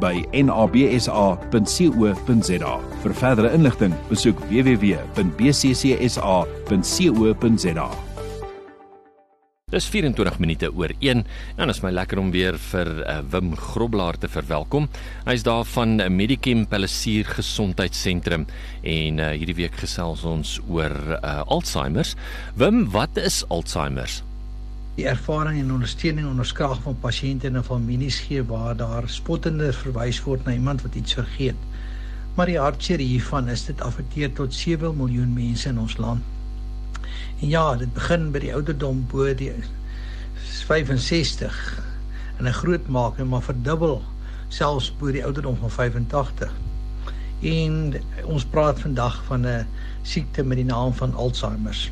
by nabsa.co.za. Vir verdere inligting, besoek www.bccsa.co.za. Dis 24 minute oor 1 en is my lekker om weer vir uh, Wim Groblaar te verwelkom. Hy's daar van Medichem Palisier Gesondheidssentrum en uh, hierdie week gesels ons oor uh, Alzheimer's. Wim, wat is Alzheimer's? Die ervaring en ondersteuning onderskraag van pasiënte en families gee waar daar spottende verwys word na iemand wat iets vergeet. Maar die hartseer hiervan is dit affekteer tot 7 miljoen mense in ons land. En ja, dit begin by die ouderdom bo die 65 en 'n groot maak en maar verdubbel selfs bo die ouderdom van 85. En ons praat vandag van 'n siekte met die naam van Alzheimer's.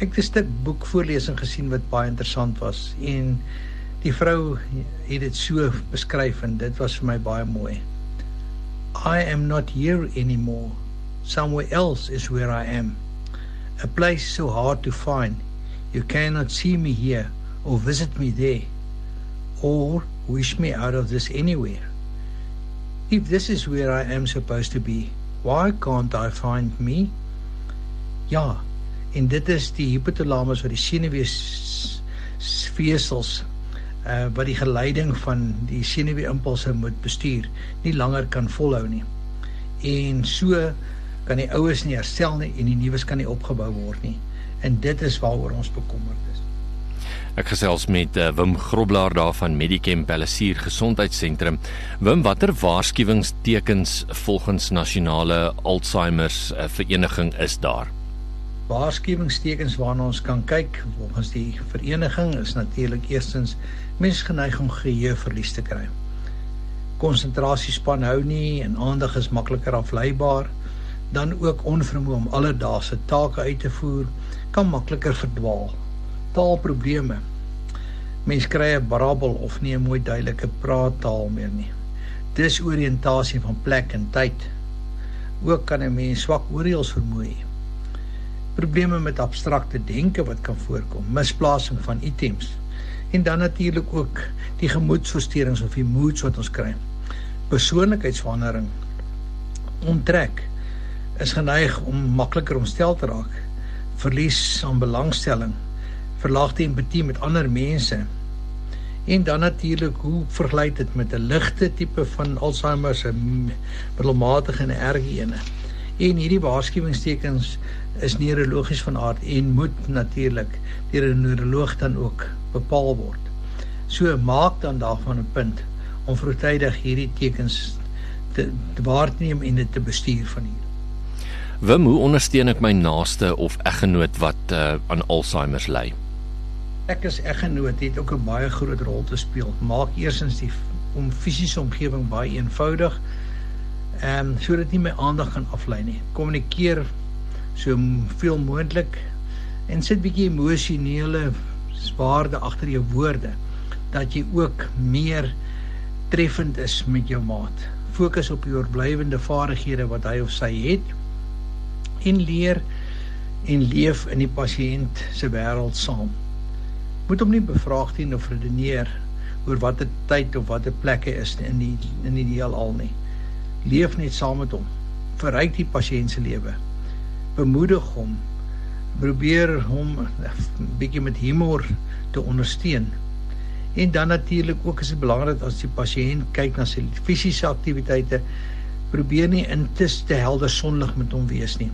Ek het 'n stuk boekvoorlesing gesien wat baie interessant was en die vrou het dit so beskryf en dit was vir my baie mooi. I am not here anymore. Somewhere else is where I am. A place so hard to find. You cannot see me here or visit me there or wish me out of this anywhere. If this is where I am supposed to be, why can't I find me? Ja, en dit is die hypothalamus wat die senuweesvesels uh wat die geleiding van die senuweeimpulse moet bestuur nie langer kan volhou nie. En so kan die oues nie herstel nie en die nuus kan nie opgebou word nie. En dit is waaroor ons bekommerd is. Ek gesels met uh, Wim Groblaar daar van Medichem Palisier Gesondheidssentrum. Wim, watter waarskuwingstekens volgens nasionale Alzheimer's uh, vereniging is daar? Waarskuwingstekens waarna ons kan kyk volgens die vereniging is natuurlik eerstens mens geneig om geheueverlies te kry. Konsentrasiespan hou nie en aandag is makliker afleibaar, dan ook onvermoë om alledaagse take uit te voer kan makliker verdwaal. Taalprobleme. Mens kry 'n brabbel of nie 'n mooi duidelike praattaal meer nie. Disoriëntasie van plek en tyd. Ook kan 'n mens swak oorreels vermoë hê probleme met abstrakte denke wat kan voorkom, misplasing van items en dan natuurlik ook die gemoedversteurings of die moods wat ons kry. Persoonlikheidsverandering onttrek is geneig om makliker ontstel te raak, verlies aan belangstelling, verlaagde empatie met ander mense. En dan natuurlik hoe vergelyk dit met 'n ligte tipe van Alzheimer se middelmatige en erge ene. En hierdie waarskuwingstekens is neurologies van aard en moet natuurlik deur 'n neuroloog dan ook bepaal word. So maak dan daarvan 'n punt om vroegtydig hierdie tekens te, te waarneem en dit te bestuur van hier. Wim, hoe ondersteun ek my naaste of eggenoot wat uh, aan Alzheimer ly? Ek as eggenoot het ook 'n baie groot rol te speel. Maak eersins die om fisiese omgewing baie eenvoudig. Ehm um, sodat nie my aandag kan aflei nie. Kommunikeer so veel moontlik en sit bietjie emosionele waarde agter jou woorde dat jy ook meer treffend is met jou maat. Fokus op die oorblywende vaardighede wat hy of sy het en leer en leef in die pasiënt se wêreld saam. Moet hom nie bevraagteken of redeneer oor watter tyd of watter plekke is in die in die heelal nie. Leef net saam met hom. Verryk die pasiënt se lewe bemoedig hom probeer hom 'n bietjie met humor te ondersteun. En dan natuurlik ook is dit belangrik as die pasiënt kyk na sy fisiese aktiwiteite probeer nie in te helder sonlig met hom wees nie.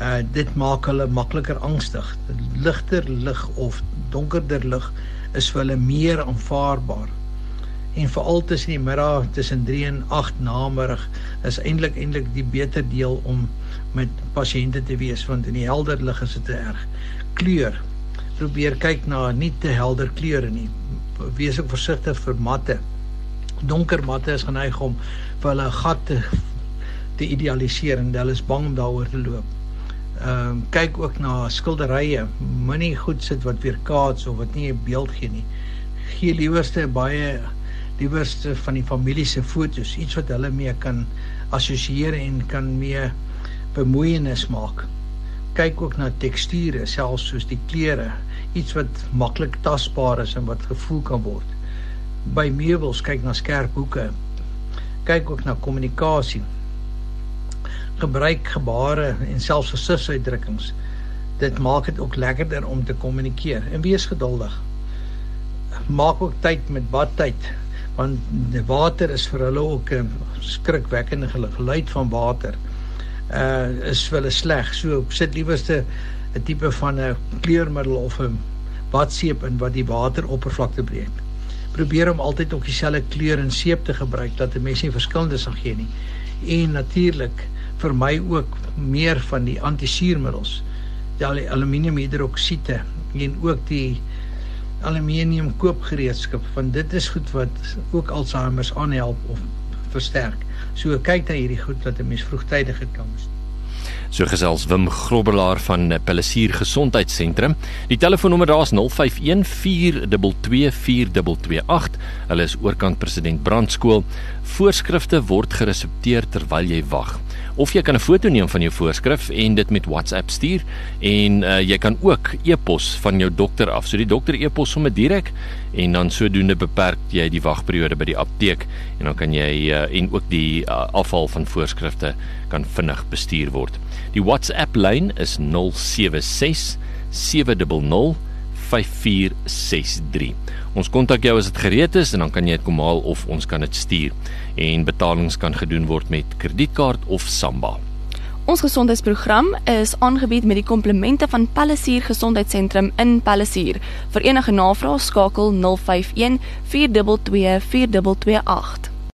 Uh dit maak hulle makliker angstig. Ligter lig of donkerder lig is vir hulle meer aanvaarbaar en veral tussen die middag tussen 3 en 8 namiddag is eintlik eintlik die beter deel om met pasiënte te wees want in die helder lig is dit erg. Kleur. Probeer kyk na nie te helder kleure nie. Wees ook versigtig vir matte donker matte is geneig om vir hulle 'n gat te te idealiseer en hulle is bang om daaroor te loop. Ehm um, kyk ook na skilderye, moenie goed sit wat weer kaats of wat nie 'n beeld gee nie. Gee liewerste baie liewerste van die familie se fotos, iets wat hulle mee kan assosieer en kan mee bemoeienis maak. Kyk ook na teksture, selfs soos die klere, iets wat maklik tasbaar is en wat gevoel kan word. By meubels kyk na skerp hoeke. Kyk ook na kommunikasie. Gebruik gebare en selfs gesigsuitdrukkings. Dit maak dit ook lekkerder om te kommunikeer en wees geduldig. Maak ook tyd met badtyd want die water is vir hulle ook 'n skrikwekkende geluid van water uh is hulle sleg. So sit liewerste 'n tipe van 'n kleurmiddel of 'n badseep in wat die wateroppervlakte breek. Probeer om altyd ook dieselfde kleur en seep te gebruik dat 'n mens nie verskillende sal gee nie. En natuurlik vir my ook meer van die antisuurmiddels. Die aluminium hidroksiede en ook die aluminium koopgereedskap want dit is goed wat ook Alzheimer aanhelp of versterk. So kyk na hierdie goed dat 'n mens vroegtydig kan bestuur. So gesels Wim Grobbelaar van Pellisier Gesondheidssentrum. Die telefoonnommer daar is 051 422 4228. Hulle is oorkant president Brandskool. Voorskrifte word geresepteer terwyl jy wag of jy kan 'n foto neem van jou voorskrif en dit met WhatsApp stuur en uh, jy kan ook e-pos van jou dokter af. So die dokter e-pos sommer direk en dan sodoende beperk jy die wagperiode by die apteek en dan kan jy uh, en ook die uh, afval van voorskrifte kan vinnig bestuur word. Die WhatsApp lyn is 076 700 5463. Ons kontak jou as dit gereed is en dan kan jy dit kom haal of ons kan dit stuur. En betalings kan gedoen word met kredietkaart of Samba. Ons gesondheidsprogram is aangebied met die komplemente van Palisier Gesondheidssentrum in Palisier. Vir enige navrae skakel 051 422 4228.